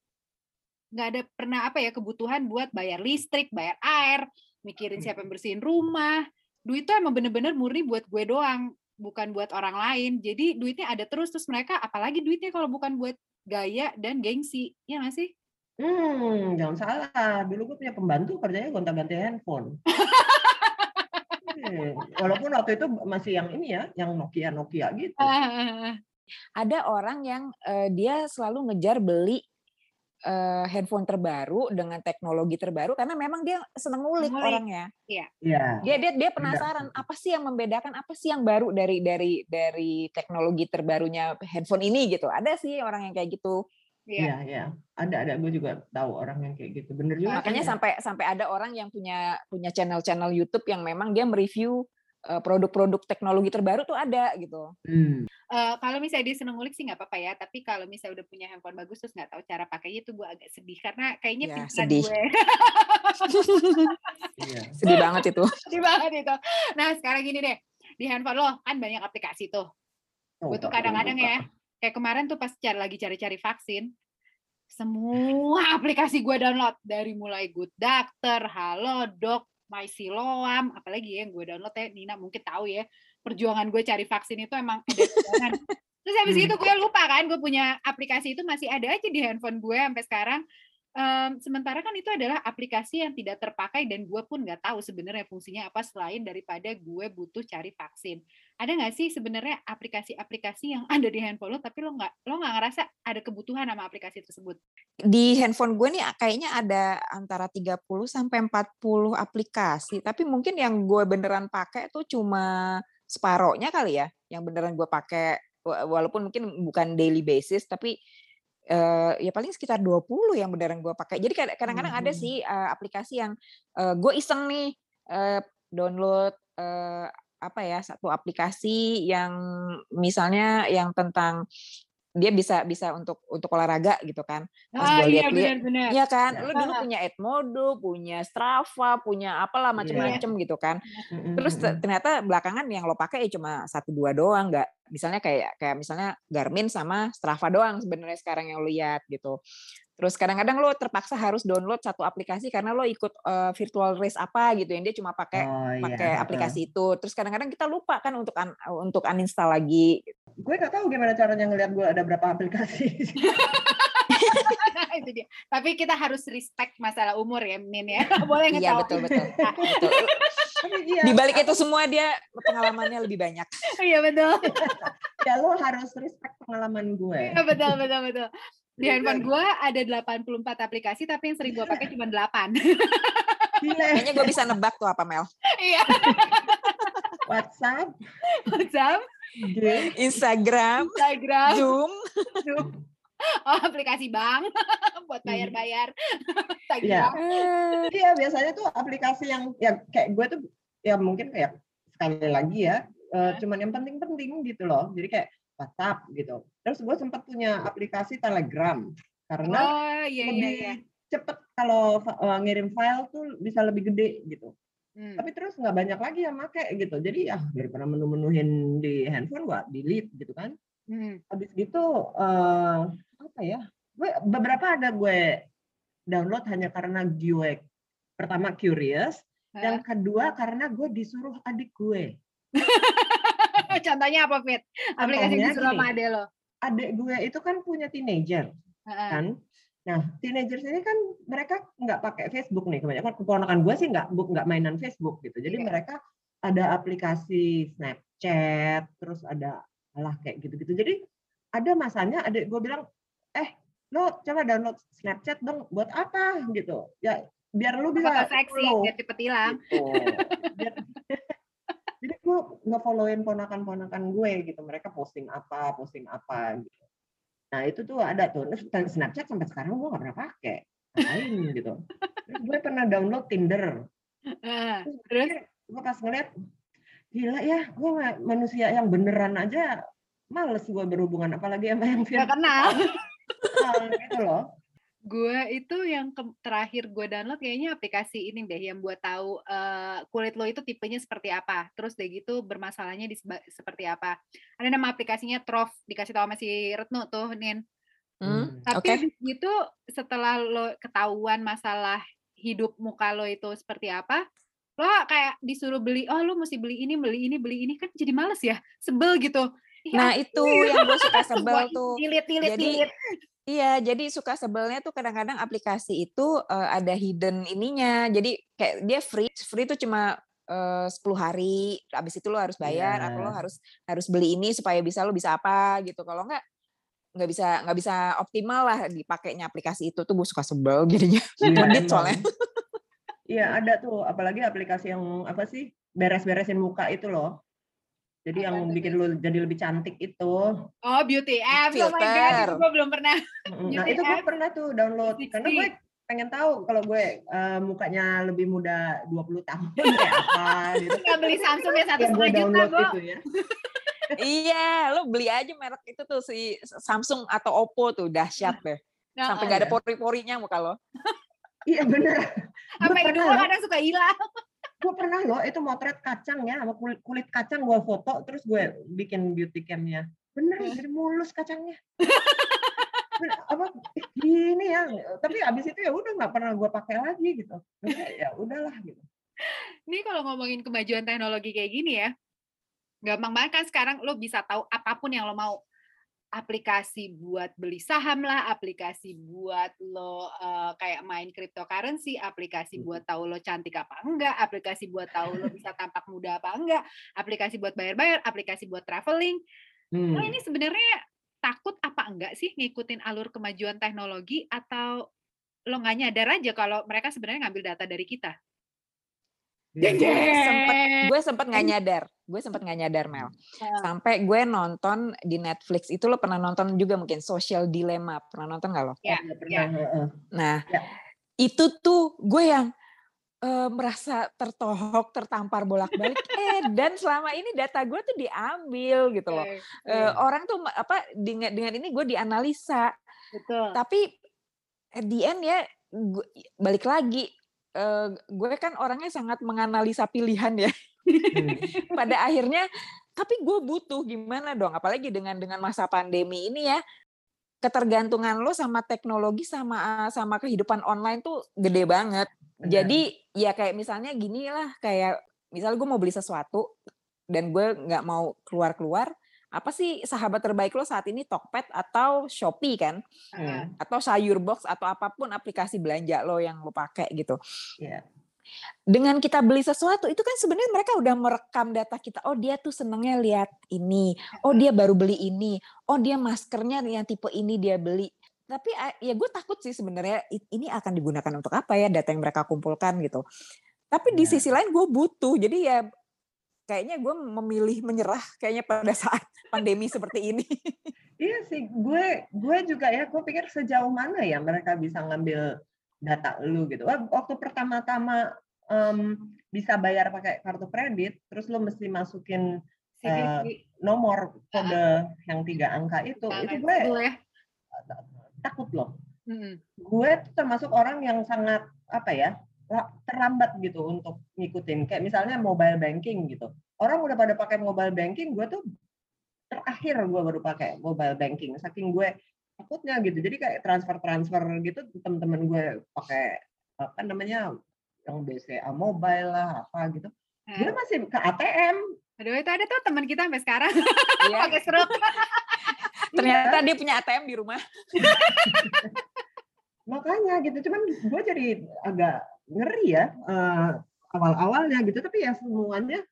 nggak ada pernah apa ya kebutuhan buat bayar listrik, bayar air, mikirin siapa yang bersihin rumah. Duit itu emang bener-bener murni buat gue doang, bukan buat orang lain. Jadi duitnya ada terus terus mereka apalagi duitnya kalau bukan buat gaya dan gengsi, ya nggak sih? Hmm, jangan salah. Dulu gue punya pembantu kerjanya gonta-ganti handphone. [LAUGHS] Hmm, Walaupun waktu itu masih yang ini ya, yang Nokia Nokia gitu. Ada orang yang eh, dia selalu ngejar beli eh, handphone terbaru dengan teknologi terbaru karena memang dia seneng ngulik orangnya. Iya. Dia dia dia penasaran apa sih yang membedakan apa sih yang baru dari dari dari teknologi terbarunya handphone ini gitu. Ada sih orang yang kayak gitu. Iya. Iya, iya. Ada ada gue juga tahu orang yang kayak gitu. Bener juga. Makanya sih. sampai sampai ada orang yang punya punya channel-channel YouTube yang memang dia mereview eh, produk-produk teknologi terbaru tuh ada gitu. Hmm. Eh, kalau misalnya dia seneng ngulik sih nggak apa-apa ya, tapi kalau misalnya udah punya handphone bagus terus nggak tahu cara pakainya itu gue agak sedih karena kayaknya Ya, sedih. gue [LAUGHS] Iya. Sedih banget itu. [LAUGHS] sedih banget itu. Nah sekarang gini deh, di handphone lo kan banyak aplikasi tuh. Oh, Gue tuh kadang-kadang ya, kayak kemarin tuh pas cari lagi cari-cari vaksin, semua aplikasi gue download dari mulai Good Doctor, Halodoc, My Siloam, apalagi ya yang gue download ya, Nina mungkin tahu ya, perjuangan gue cari vaksin itu emang ada perjuangan. [LAUGHS] Terus habis Hmm. itu gue lupa kan, gue punya aplikasi itu masih ada aja di handphone gue sampai sekarang. Em, sementara kan itu adalah aplikasi yang tidak terpakai dan gue pun nggak tahu sebenarnya fungsinya apa selain daripada gue butuh cari vaksin ada nggak sih sebenarnya aplikasi-aplikasi yang [LAUGHS] ada di handphone lo tapi lo nggak lo nggak ngerasa ada kebutuhan sama aplikasi tersebut Di handphone gue nih kayaknya ada antara 30 sampai 40 aplikasi, tapi mungkin yang gue beneran pakai tuh cuma separohnya kali ya, yang beneran gue pakai wa- walaupun mungkin bukan daily basis tapi eh, ya paling sekitar 20 yang beneran gue pakai. Jadi kadang- kadang-kadang ada Mhm. sih eh, aplikasi yang eh, gue iseng nih eh, download eh, apa ya satu aplikasi yang misalnya yang tentang dia bisa bisa untuk untuk olahraga gitu kan. Pas ah gua iya benar-benar Iya kan, Ya. lu dulu punya Edmodo, punya Strava, punya apalah Iya. macem-macem gitu kan. Terus ternyata belakangan yang lo pakai ya cuma satu dua doang, nggak misalnya kayak kayak misalnya Garmin sama Strava doang sebenarnya sekarang yang lo lihat gitu. Terus kadang-kadang lo terpaksa harus download satu aplikasi karena lo ikut eh, virtual race apa gitu yang dia cuma pakai Oh, iya. pakai heeh. aplikasi itu. Terus kadang-kadang kita lupa kan untuk un- untuk uninstall lagi. Gue gak tahu gimana caranya ngeliat gue ada berapa aplikasi. [LAUGHS] itu dia tapi kita harus respect masalah umur ya Min ya [LAUGHS] boleh nggak Iya tahu betul betul. [LAUGHS] betul. Iya, Di balik itu semua dia pengalamannya lebih banyak. iya betul ya lo harus respect pengalaman gue. Iya, betul betul betul di Iya. handphone gue ada 84 aplikasi tapi yang sering gue pakai cuma 8 Gila, Kayaknya gue bisa nebak tuh apa Mel. iya WhatsApp, WhatsApp game, Instagram, Instagram Zoom. Zoom. oh aplikasi bank [LAUGHS] buat Hmm. bayar-bayar [LAUGHS] Iya. Eh, Iya, biasanya tuh aplikasi yang ya kayak gue tuh ya mungkin kayak sekali lagi ya, eh, cuman yang penting-penting gitu loh. Jadi kayak WhatsApp gitu. Terus gue sempat punya aplikasi Telegram karena oh iya iya lebih iya cepet kalau eh, ngirim file tuh bisa lebih gede gitu. Hmm. Tapi terus nggak banyak lagi yang make gitu. Jadi ya daripada menu-menuhin di handphone gua delete gitu kan. Hmm. Habis gitu eh, apa ya? Gue beberapa ada gue download hanya karena gue pertama curious, yang kedua karena gue disuruh adik gue. [LAUGHS] contohnya apa Fit aplikasi Contohnya disuruh sama gini. ade lo Adik gue itu kan punya teenager Heeh. kan. Nah, teenagers ini kan mereka nggak pakai Facebook nih kebanyakan keponakan gue sih nggak nggak mainan Facebook gitu. Jadi Iya. mereka ada aplikasi Snapchat, terus ada alah kayak gitu-gitu. Jadi ada masanya adik gue bilang, eh lo coba download Snapchat dong, buat apa gitu? Ya biar lu bisa foto seksi follow biar cepet hilang gitu. Biar- [LAUGHS] Jadi gue nge-followin ponakan-ponakan gue gitu. Mereka posting apa, posting apa gitu. Nah itu tuh ada tuh. Terus Snapchat sampai sekarang gue gak pernah pakai. Ngapain [LAUGHS] gitu. Terus gue pernah download Tinder. Heeh. Terus gue pas ngeliat, gila ya, gue manusia yang beneran aja males gue berhubungan apalagi sama yang Gak kenal. virtual [LAUGHS] gitu loh. Gue itu yang ke- terakhir gue download kayaknya aplikasi ini deh yang buat tahu eh, kulit lo itu tipenya seperti apa. Terus deh gitu bermasalahnya di seba- seperti apa. Ada nama aplikasinya Trof dikasih tahu sama si Retno tuh Nin. Hmm, Tapi Oke. habis gitu setelah lo ketahuan masalah hidup muka lo itu seperti apa, lo kayak disuruh beli, oh lo mesti beli ini, beli ini, beli ini kan jadi males ya, sebel gitu. Ih, Nah itu yang gue suka [LAUGHS] sebel tuh. Dilit, dilit, Jadi dilit. Iya, jadi suka sebelnya tuh kadang-kadang aplikasi itu eh, ada hidden ininya. Jadi kayak dia free, free tuh cuma eh, 10 hari. Habis itu lo harus bayar atau lo Iya. harus harus beli ini supaya bisa lo bisa apa gitu. Kalau enggak nggak bisa nggak bisa optimal lah dipakainya aplikasi itu tuh gue suka sebel jadinya. [LAUGHS] Iya, Medit soalnya. Iya ada tuh, apalagi aplikasi yang apa sih beres-beresin muka itu loh. Jadi Apa yang bikin lu jadi lebih cantik itu. Oh, beauty apps. Oh my god, Filter. itu gue belum pernah. Nah Beauty itu gue pernah tuh download karena 360. gue pengen tahu kalau gue eh, mukanya lebih muda 20 tahun [LAUGHS] kayak apa gitu. Beli Samsung ya satu setengah juta, Bo. itu ya. iya, lo beli aja merek itu tuh si Samsung atau Oppo tuh dahsyat deh. Nah, Sampai oh. nggak ada ya. pori-porinya muka lo. Iya bener. Lo loh, kadang suka hilang. Gue pernah loh itu motret kacang ya sama kulit, kulit kacang gue foto terus gue bikin beauty camnya. Bener Hmm. jadi mulus kacangnya. Apa gini ya tapi abis itu ya udah nggak pernah gue pakai lagi gitu ya udahlah gitu Nih kalau ngomongin kemajuan teknologi kayak gini ya, gampang banget kan sekarang lo bisa tahu apa pun yang lo mau. Aplikasi buat beli saham lah, aplikasi buat lo eh, kayak main cryptocurrency, aplikasi buat tahu lo cantik apa enggak, aplikasi buat tahu lo bisa tampak muda apa enggak, aplikasi buat bayar-bayar, aplikasi buat traveling. Lo Hmm. ini sebenarnya takut apa enggak sih ngikutin alur kemajuan teknologi atau lo nggak nyadar aja kalau mereka sebenarnya ngambil data dari kita? Jeng, Gue jeng. sempet gue sempet nggak nyadar gue sempet nggak nyadar Mel Heeh. sampai gue nonton di Netflix itu lo pernah nonton juga mungkin Social Dilemma pernah nonton nggak lo Ya, Iya, pernah, heeh. nah Ya. itu tuh gue yang eh, merasa tertohok tertampar bolak-balik [LAUGHS] eh dan selama ini data gue tuh diambil gitu loh Eh, Iya. orang tuh apa dengan dengan ini gue dianalisa betul. tapi at the end ya gue- balik lagi eh, gue kan orangnya sangat menganalisa pilihan ya [LAUGHS] Hmm. [LAUGHS] pada akhirnya tapi gue butuh gimana dong apalagi dengan dengan masa pandemi ini ya ketergantungan lo sama teknologi sama sama kehidupan online tuh gede banget Benar. jadi ya kayak misalnya gini lah kayak misalnya gue mau beli sesuatu dan gue nggak mau keluar keluar apa sih sahabat terbaik lo saat ini Tokped atau Shopee kan. Hmm. atau sayur box atau apa pun aplikasi belanja lo yang lo pakai gitu Iya. Dengan kita beli sesuatu itu kan sebenarnya mereka udah merekam data kita. Oh dia tuh senengnya lihat ini. Oh dia baru beli ini. Oh dia maskernya yang tipe ini dia beli. Tapi ya gue takut sih sebenarnya ini akan digunakan untuk apa ya data yang mereka kumpulkan gitu. Tapi di Iya. sisi lain gue butuh. Jadi ya kayaknya gue memilih menyerah kayaknya pada saat [LAUGHS] pandemi seperti ini. Iya sih, gue gue juga ya, gue pikir sejauh mana ya mereka bisa ngambil data lu gitu. Wah, Waktu pertama-tama em, bisa bayar pakai kartu kredit, terus lu mesti masukin CVV. nomor kode yang tiga angka itu, Nah, itu gue ya. takut loh. Mm-mm. Gue tuh termasuk orang yang sangat apa ya la- terlambat gitu untuk ngikutin. Kayak misalnya mobile banking gitu. Orang udah pada pakai mobile banking, gue tuh terakhir gue baru pakai mobile banking. Saking gue takutnya gitu. Jadi kayak transfer-transfer gitu teman-teman gue pakai apa namanya yang BCA mobile lah apa gitu. Gue Nah, masih ke ATM. Aduh itu ada tuh teman kita sampai sekarang Iya, [LAUGHS] pakai seruk. ternyata dia punya ATM di rumah. [LAUGHS] makanya gitu cuman gue jadi agak ngeri ya eh, awal-awalnya gitu tapi ya semuanya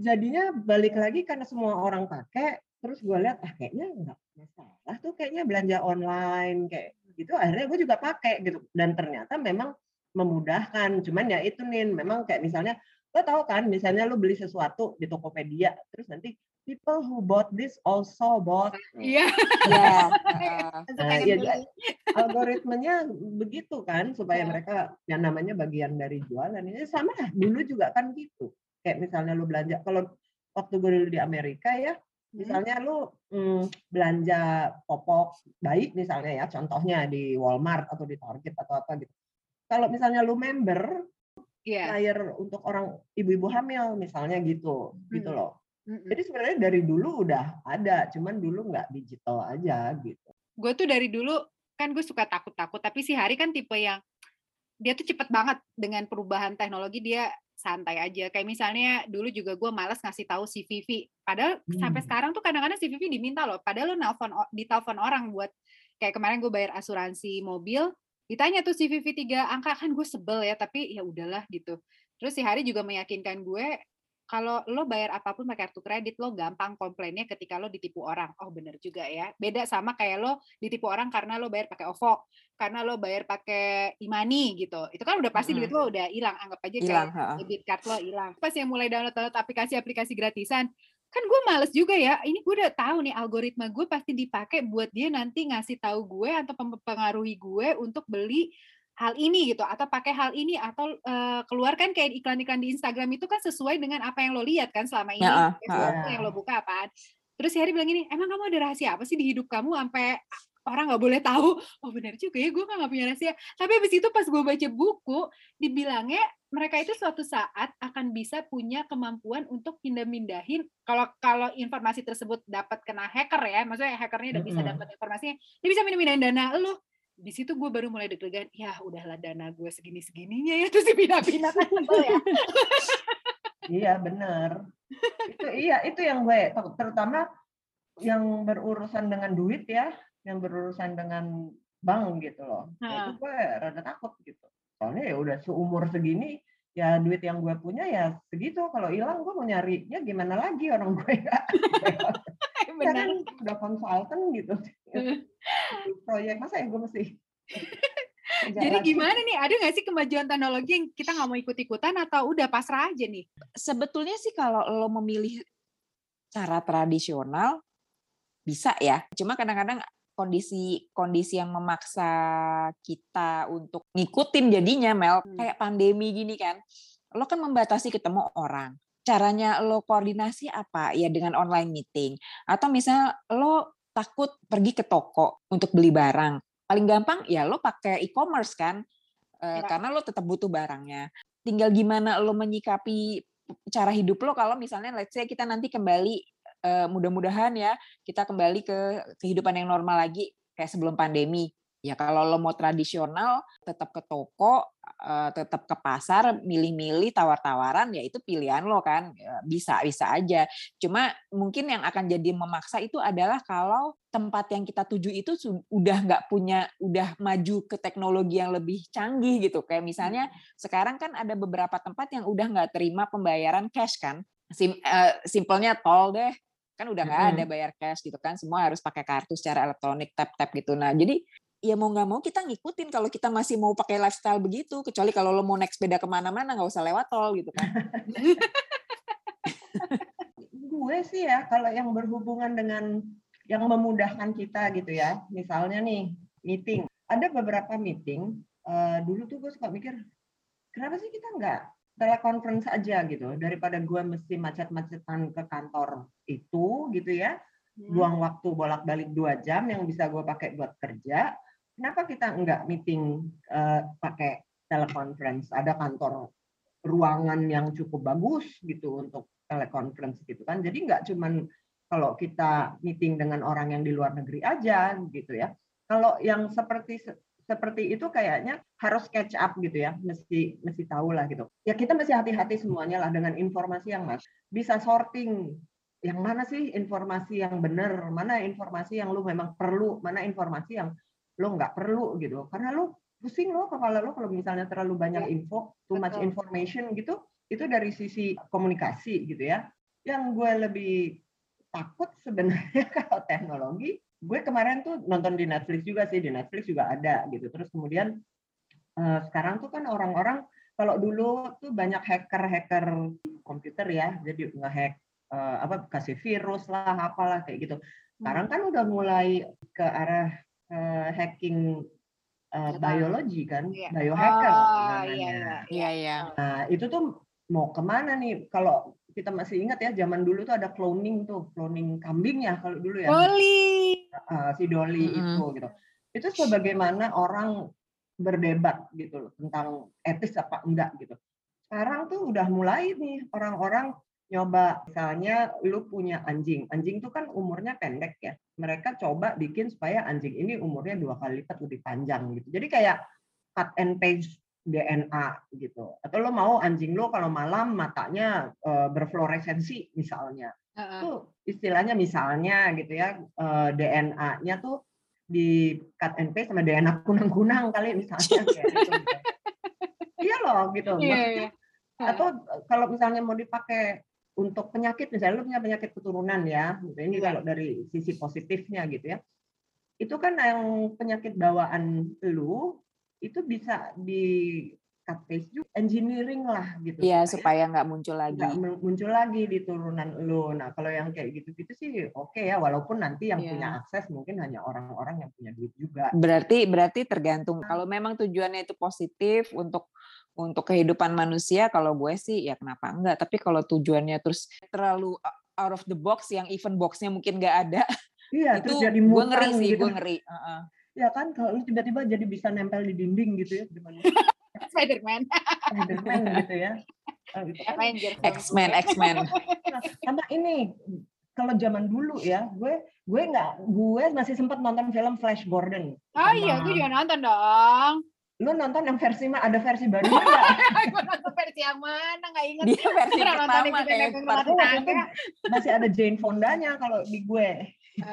jadinya balik lagi karena semua orang pakai terus gue lihat ah kayaknya nggak masalah tuh kayaknya belanja online kayak gitu akhirnya gue juga pakai gitu dan ternyata memang memudahkan cuman ya itu nih memang kayak misalnya lo tahu kan misalnya lo beli sesuatu di Tokopedia terus nanti people who bought this also bought Iya. Iya. [LAUGHS] Nah, pengen iya, beli. algoritmanya begitu kan supaya Ya. mereka yang namanya bagian dari jualan ini sama lah dulu juga kan gitu kayak misalnya lu belanja kalau waktu gue dulu di Amerika ya Misalnya lu hmm, belanja popok bayi misalnya ya, contohnya di Walmart atau di Target atau apa gitu. Kalau misalnya lu member, Iya. flyer untuk orang ibu-ibu hamil misalnya gitu, gitu Mm. loh. Mm-mm. Jadi sebenarnya dari dulu udah ada, cuman dulu nggak digital aja gitu. gue tuh dari dulu kan gue suka takut-takut tapi si Hari kan tipe yang dia tuh cepet banget dengan perubahan teknologi dia santai aja. Kayak misalnya dulu juga gue malas ngasih tahu si Vivi. Padahal sampai Hmm. sekarang tuh kadang-kadang si Vivi diminta loh. Padahal lo nelpon o- ditelepon orang buat kayak kemarin gue bayar asuransi mobil ditanya tuh si Vivi tiga angka. Kan gue sebel ya tapi ya udahlah gitu. Terus si Hari juga meyakinkan gue kalau lo bayar apa pun pakai kartu kredit lo gampang komplainnya ketika lo ditipu orang. Oh bener juga ya. Beda sama kayak lo ditipu orang karena lo bayar pakai OVO karena lo bayar pakai imani gitu. Itu kan udah pasti duit Mm-mm. lo udah hilang. Anggap aja kayak Hilang, heeh. debit card lo hilang. Pas yang mulai download download aplikasi-aplikasi gratisan kan gue males juga ya. Ini gue udah tahu nih algoritma gue pasti dipakai buat dia nanti ngasih tahu gue atau mempengaruhi gue untuk beli hal ini gitu atau pakai hal ini atau eh, keluarkan kayak iklan-iklan di Instagram itu kan sesuai dengan apa yang lo lihat kan selama ini Ya, ah. yang lo buka apaan terus si Hari bilang gini emang kamu ada rahasia apa sih di hidup kamu sampai orang nggak boleh tahu? Oh benar juga ya gue nggak punya rahasia. Tapi habis itu pas gue baca buku dibilangnya mereka itu suatu saat akan bisa punya kemampuan untuk pindah-mindahin kalau kalau informasi tersebut dapat kena hacker ya maksudnya hackernya udah bisa dapat informasinya dia bisa pindah-mindahin dana lo di situ gue baru mulai deg-degan ya udahlah dana gue segini segininya ya [LAUGHS] terus dipindah-pindah kan sebel ya Iya benar. Itu iya itu yang gue terutama yang berurusan dengan duit ya, yang berurusan dengan bank gitu loh. Ya, itu gue rada takut gitu. Soalnya ya udah seumur segini ya duit yang gue punya ya segitu. Kalau hilang gue mau nyarinya gimana lagi orang gue. Ya [LAUGHS] benar kan udah konsultan gitu. [LAUGHS] Proyek masa ya gue mesti. [LAUGHS] jadi gimana nih ada nggak sih kemajuan teknologi yang kita nggak mau ikut-ikutan atau udah pasrah aja nih Sebetulnya sih kalau lo memilih cara tradisional bisa ya. Cuma kadang-kadang kondisi kondisi yang memaksa kita untuk ngikutin jadinya Mel Hmm. kayak pandemi gini kan. Lo kan membatasi ketemu orang. Caranya lo koordinasi apa? Ya dengan online meeting atau misalnya lo takut pergi ke toko untuk beli barang. Paling gampang ya lo pakai e-commerce kan. Ya. karena lo tetap butuh barangnya. Tinggal gimana lo menyikapi cara hidup lo kalau misalnya let's say kita nanti kembali eh, mudah-mudahan ya kita kembali ke kehidupan yang normal lagi kayak sebelum pandemi. Ya kalau lo mau tradisional tetap ke toko, eh, tetap ke pasar, milih-milih tawar-tawaran ya itu pilihan lo kan. Ya, Bisa bisa aja. Cuma mungkin yang akan jadi memaksa itu adalah kalau tempat yang kita tuju itu su- udah nggak punya udah maju ke teknologi yang lebih canggih gitu. Kayak misalnya sekarang kan ada beberapa tempat yang udah nggak terima pembayaran cash kan. Sim, eh, simpelnya tol deh kan udah nggak ada Mm-mm. bayar cash gitu kan semua harus pakai kartu secara elektronik tap tap gitu nah jadi ya mau nggak mau kita ngikutin kalau kita masih mau pakai lifestyle begitu kecuali kalau lo mau naik sepeda ke mana-mana nggak usah lewat tol gitu kan [LAUGHS] gue sih ya kalau yang berhubungan dengan yang memudahkan kita gitu ya misalnya nih meeting ada beberapa meeting eh, dulu tuh gue suka mikir kenapa sih kita nggak teleconference aja gitu daripada gue mesti macet-macetan ke kantor itu gitu ya Hmm. buang waktu bolak-balik dua jam yang bisa gue pakai buat kerja kenapa kita nggak meeting eh, pakai teleconference? Ada kantor ruangan yang cukup bagus gitu untuk teleconference gitu kan. Jadi nggak cuman kalau kita meeting dengan orang yang di luar negeri aja gitu ya. Kalau yang seperti seperti itu kayaknya harus catch up gitu ya. Mesti mesti tahu lah gitu. Ya kita mesti hati-hati semuanya lah dengan informasi yang mas bisa sorting yang mana sih informasi yang benar mana informasi yang lu memang perlu mana informasi yang lu nggak perlu gitu. Karena lu pusing lo kepala lo kalau misalnya terlalu banyak Ya, info too much betul. information gitu itu dari sisi komunikasi gitu ya. Yang gue lebih takut sebenarnya [LAUGHS] kalau teknologi gue kemarin tuh nonton di Netflix juga sih di Netflix juga ada gitu. Terus kemudian eh, sekarang tuh kan orang-orang kalau dulu tuh banyak hacker-hacker komputer ya jadi ngehack eh, apa kasih virus lah apalah kayak gitu. Sekarang kan udah mulai ke arah eh, hacking Data. biologi kan Iya. biohacker Oh, namanya. iya, iya. iya iya Nah, itu tuh mau ke mana nih? Kalau kita masih ingat ya zaman dulu tuh ada cloning tuh, cloning kambing ya kalau dulu ya. Dolly. Uh, si Dolly Mm-mm. itu gitu. Itu sebagaimana orang berdebat gitu loh tentang etis apa enggak gitu. Sekarang tuh udah mulai nih orang-orang nyoba misalnya lu punya anjing. Anjing tuh kan umurnya pendek ya. Mereka coba bikin supaya anjing ini umurnya dua kali lipat lebih panjang gitu. Jadi kayak cut and paste DNA gitu. Atau lo mau anjing lo kalau malam matanya eh, berfluoresensi misalnya. Heeh. Itu istilahnya misalnya gitu ya eh, DNA-nya tuh di cut and paste sama DNA kunang-kunang kali misalnya kayak gitu. gitu. [LAUGHS] Iya loh gitu. Iya, Maksudnya iya. Atau kalau misalnya mau dipakai untuk penyakit misalnya lu punya penyakit keturunan ya gitu. ini Iya. kalau dari sisi positifnya gitu ya itu kan yang penyakit bawaan lu itu bisa di cut paste juga engineering lah gitu Iya, supaya nggak muncul lagi. nggak mu- muncul lagi di turunan lu nah kalau yang kayak gitu-gitu sih oke ya walaupun nanti yang Iya. punya akses mungkin hanya orang-orang yang punya duit juga Berarti berarti tergantung kalau memang tujuannya itu positif untuk untuk kehidupan manusia kalau gue sih ya kenapa enggak tapi kalau tujuannya terus terlalu out of the box yang event boxnya mungkin nggak ada iya [LAUGHS] itu terus jadi gue ngeri sih gitu gue ngeri Heeh. ya kan kalau lu tiba-tiba jadi bisa nempel di dinding gitu ya gimana [LAUGHS] Spider-Man. Spiderman gitu ya Ah, gitu. X-Men X-Men Nah, sama ini kalau zaman dulu ya gue gue nggak gue masih sempat nonton film Flash Gordon Oh iya, gue juga nonton dong. Lu nonton yang versi ma- ada versi barunya nggak? [LAUGHS] gue nonton versi yang mana, nggak inget. dia versi Pernah nonton pertama yang kayak. Oh, itu masih ada Jane Fondanya kalau di gue Ya. [LAUGHS]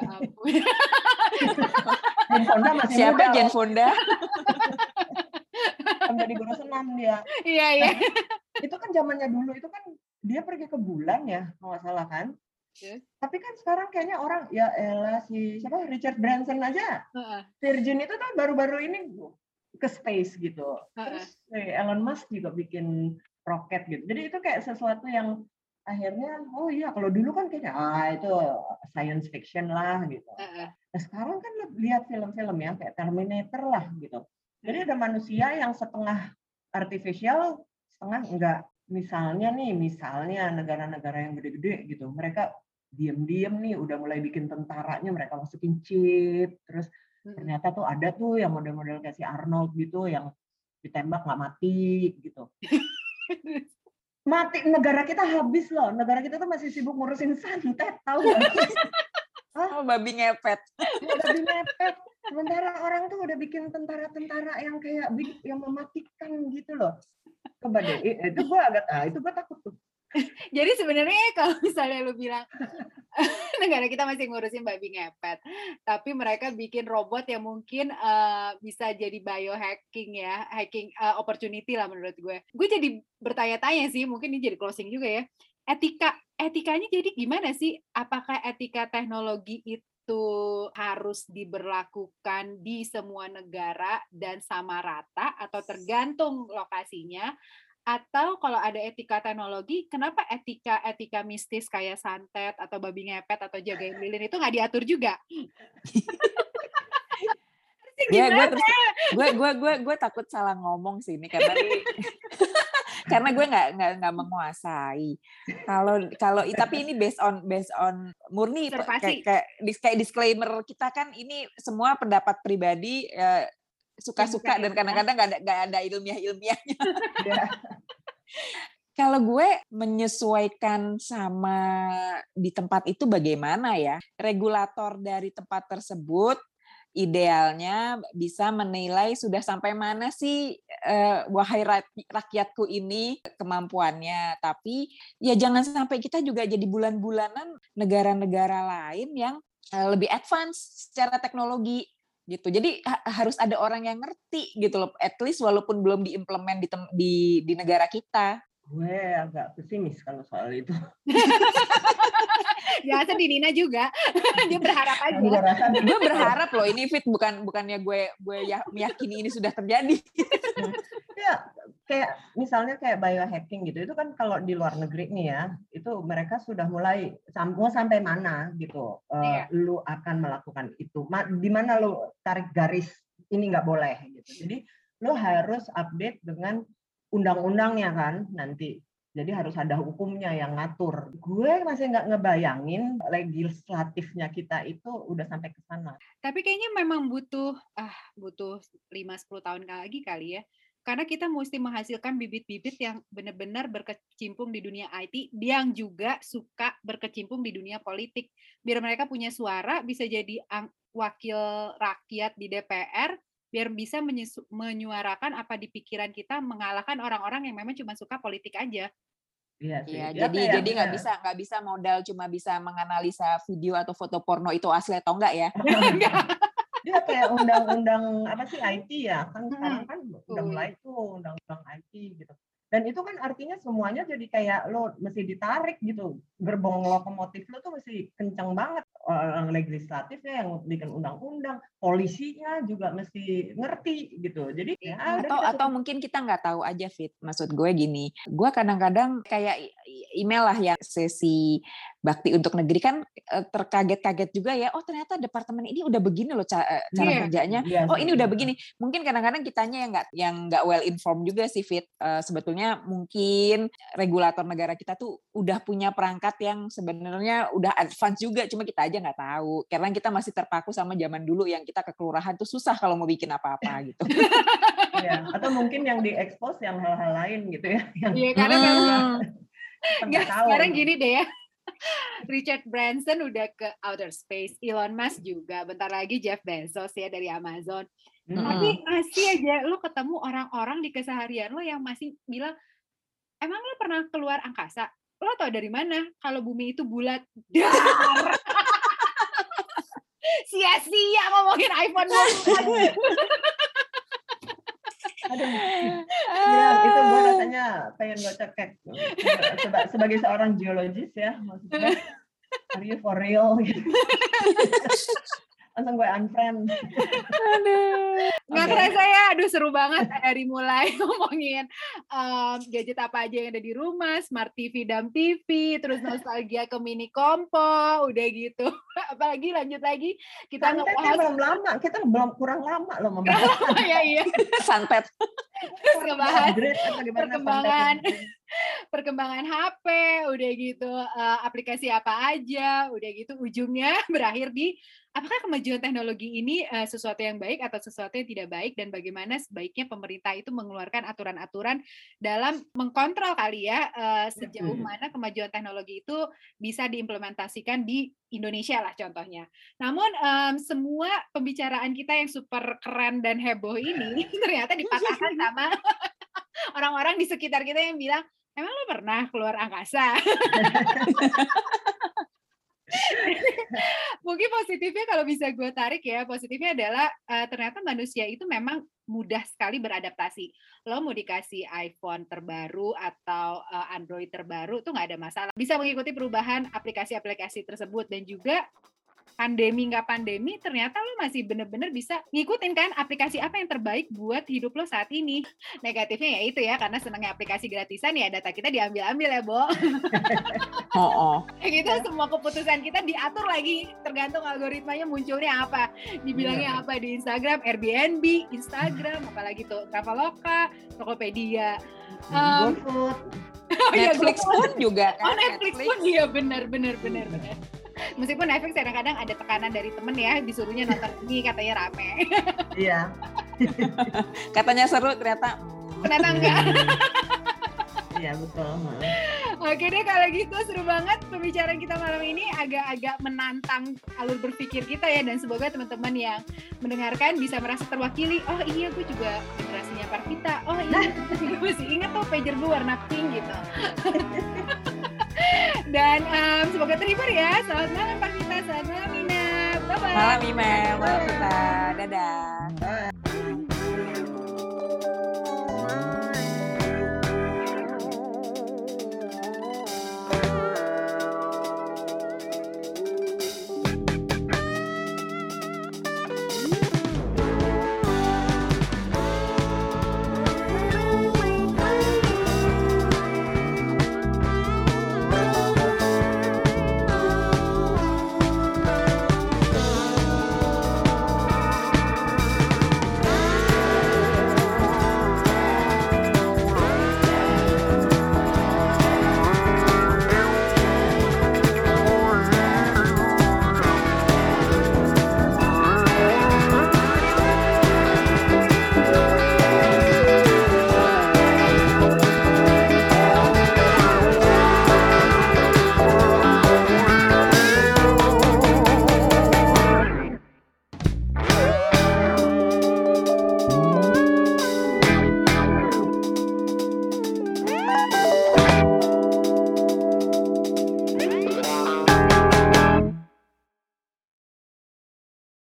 Jane Fonda masih siapa muda Jane loh, Fonda [LAUGHS] kan jadi guru senam dia Iya, iya. itu kan zamannya dulu itu kan dia pergi ke bulan ya kalau nggak salah kan Yes. tapi kan sekarang kayaknya orang ya elah si siapa Richard Branson aja Heeh, Virgin itu tuh baru-baru ini ke space gitu. Terus Elon Musk juga bikin roket gitu. Jadi itu kayak sesuatu yang akhirnya oh iya kalau dulu kan kayaknya ah itu science fiction lah gitu. Nah, sekarang kan lihat film-film ya kayak Terminator lah gitu. Jadi ada manusia yang setengah artificial, setengah enggak. Misalnya nih, misalnya negara-negara yang gede-gede gitu, mereka diam-diam nih udah mulai bikin tentaranya mereka masukin chip, terus. Ternyata tuh ada tuh yang model-model kayak si Arnold gitu yang ditembak nggak mati gitu. [LAUGHS] Mati negara kita habis loh, negara kita tuh masih sibuk ngurusin santet tahu nggak? [LAUGHS] oh babi ngepet udah dimepet. Sementara orang tuh udah bikin tentara-tentara yang kayak yang mematikan gitu loh. Coba deh, itu gua agak, ah itu gua takut tuh. [LAUGHS] Jadi sebenarnya kalau misalnya lu bilang [LAUGHS] negara kita masih ngurusin babi ngepet, tapi mereka bikin robot yang mungkin eh, bisa jadi biohacking ya, hacking eh, opportunity lah menurut gue. Gue jadi bertanya-tanya sih, mungkin ini jadi closing juga ya. Etika etikanya jadi gimana sih? Apakah etika teknologi itu harus diberlakukan di semua negara dan sama rata atau tergantung lokasinya? Atau kalau ada etika teknologi, kenapa etika etika mistis kayak santet atau babi ngepet atau jagain lilin itu nggak diatur juga? Ya gue terus gue gue gue gue takut salah ngomong sih ini karena [LAUGHS] karena gue nggak nggak nggak menguasai. Kalau kalau tapi ini based on based on murni kayak kayak disclaimer kita kan ini semua pendapat pribadi eh, suka-suka dan Yang bisa kadang-kadang nggak ada nggak ada ilmiah ilmiahnya Ya. [LAUGHS] kalau gue menyesuaikan sama di tempat itu bagaimana ya? Regulator dari tempat tersebut idealnya bisa menilai sudah sampai mana sih eh, wahai rak- rakyatku ini kemampuannya. Tapi ya jangan sampai kita juga jadi bulan-bulanan negara-negara lain yang eh, lebih advance secara teknologi gitu jadi ha- harus ada orang yang ngerti gitu loh at least walaupun belum diimplement di di, di negara kita Gue agak pesimis kalau soal itu. [LAUGHS] Ya, di Nina juga. [LAUGHS] Dia berharap aja. Gue berharap loh ini fit bukan bukannya gue gue ya meyakini ini sudah terjadi ya kayak misalnya kayak biohacking gitu itu kan kalau di luar negeri nih ya itu mereka sudah mulai mau sampai mana gitu eh, lu akan melakukan itu Ma- di mana lu tarik garis ini nggak boleh gitu jadi lu harus update dengan undang-undangnya kan nanti Jadi harus ada hukumnya yang ngatur. Gue masih nggak ngebayangin legislatifnya kita itu udah sampai ke sana. Tapi kayaknya memang butuh ah butuh 5-10 tahun lagi kali ya. Karena kita mesti menghasilkan bibit-bibit yang benar-benar berkecimpung di dunia IT, yang juga suka berkecimpung di dunia politik. Biar mereka punya suara, bisa jadi wakil rakyat di DPR, biar bisa menyuarakan apa di pikiran kita mengalahkan orang-orang yang memang cuma suka politik aja. Iya, ya, jadi ya, jadi nggak bisa nggak bisa modal cuma bisa menganalisa video atau foto porno itu asli atau enggak ya? [LAUGHS] [LAUGHS] Dia kayak undang-undang apa sih IT ya kan sekarang kan udah mulai tuh undang-undang IT gitu. Dan itu kan artinya semuanya jadi kayak lo mesti ditarik gitu. Gerbong lokomotif lo tuh mesti kencang banget. Orang legislatifnya yang bikin undang-undang, polisinya juga mesti ngerti gitu. Jadi ya, atau atau mungkin kita nggak tahu aja fit. Maksud gue gini, gue kadang-kadang kayak email lah ya sesi bakti untuk negeri kan eh, terkaget-kaget juga ya. Oh ternyata departemen ini udah begini loh cara, eh, cara yeah. kerjanya. Yeah, oh ini udah begini. Mungkin kadang-kadang kitanya yang nggak yang nggak well informed juga sih fit. Uh, sebetulnya mungkin regulator negara kita tuh udah punya perangkat yang sebenarnya udah advance juga, cuma kita aja nggak tahu. Karena kita masih terpaku sama zaman dulu yang kita ke kelurahan tuh susah kalau mau bikin apa-apa [LAUGHS] gitu. ya, atau mungkin yang diekspos yang hal-hal lain gitu ya. Iya, karena hmm. [LAUGHS] Nggak, sekarang gini deh ya. [LAUGHS] Richard Branson udah ke outer space, Elon Musk juga, bentar lagi Jeff Bezos ya dari Amazon. Hmm. Tapi masih aja lo ketemu orang-orang di keseharian lo yang masih bilang, emang lo pernah keluar angkasa? Lo tau dari mana kalau bumi itu bulat? [LAUGHS] Sia-sia ngomongin iPhone [LAUGHS] Aduh, ya, itu gue rasanya pengen gue cekek. Sebagai seorang geologis ya, maksudnya, [LAUGHS] are you for real? Gitu [LAUGHS] langsung gue unfriend. Aduh. Nggak okay. kerasa ya, aduh seru banget dari mulai [LAUGHS] ngomongin um, gadget apa aja yang ada di rumah, smart TV, dan TV, terus nostalgia ke mini kompo, udah gitu. [LAUGHS] Apalagi lanjut lagi kita ngebahas belum lama, kita belum kurang lama loh [LAUGHS] membahas. ya iya. Santet. Terus ngebahas perkembangan perkembangan HP, udah gitu uh, aplikasi apa aja, udah gitu ujungnya [LAUGHS] berakhir di apakah kemajuan teknologi ini uh, sesuatu yang baik atau sesuatu yang tidak baik dan bagaimana sebaiknya pemerintah itu mengeluarkan aturan-aturan dalam mengkontrol kali ya uh, sejauh mana kemajuan teknologi itu bisa diimplementasikan di Indonesia lah contohnya. Namun um, semua pembicaraan kita yang super keren dan heboh ini [LAUGHS] ternyata dipatahkan sama [LAUGHS] orang-orang di sekitar kita yang bilang Emang lo pernah keluar angkasa? [LAUGHS] Mungkin positifnya kalau bisa gue tarik ya, positifnya adalah uh, ternyata manusia itu memang mudah sekali beradaptasi. Lo mau dikasih iPhone terbaru atau uh, Android terbaru tuh nggak ada masalah. Bisa mengikuti perubahan aplikasi-aplikasi tersebut dan juga pandemi nggak pandemi ternyata lo masih bener-bener bisa ngikutin kan aplikasi apa yang terbaik buat hidup lo saat ini. Negatifnya ya itu ya karena senangnya aplikasi gratisan ya data kita diambil-ambil ya Bo. [LAUGHS] Oh, oh. gitu semua keputusan kita diatur lagi tergantung algoritmanya munculnya apa. Dibilangnya yeah. apa di Instagram Airbnb Instagram apalagi tuh Traveloka Tokopedia. Um, [LAUGHS] iya, Netflix pun juga kan oh Netflix, Netflix. pun iya benar benar benar benar meskipun Netflix kadang-kadang ada tekanan dari temen ya disuruhnya nonton [LAUGHS] ini katanya rame iya [LAUGHS] katanya seru ternyata ternyata enggak [LAUGHS] iya betul Oke deh kalau gitu seru banget pembicaraan kita malam ini agak-agak menantang alur berpikir kita ya dan semoga teman-teman yang mendengarkan bisa merasa terwakili. Oh iya gue juga generasinya Parvita. Oh iya gue masih inget tuh pager gue warna pink gitu. Dan um, semoga terhibur ya. Selamat malam Pak Vita, selamat malam Mina. Bye-bye. Malam Ima, malam. Dadah.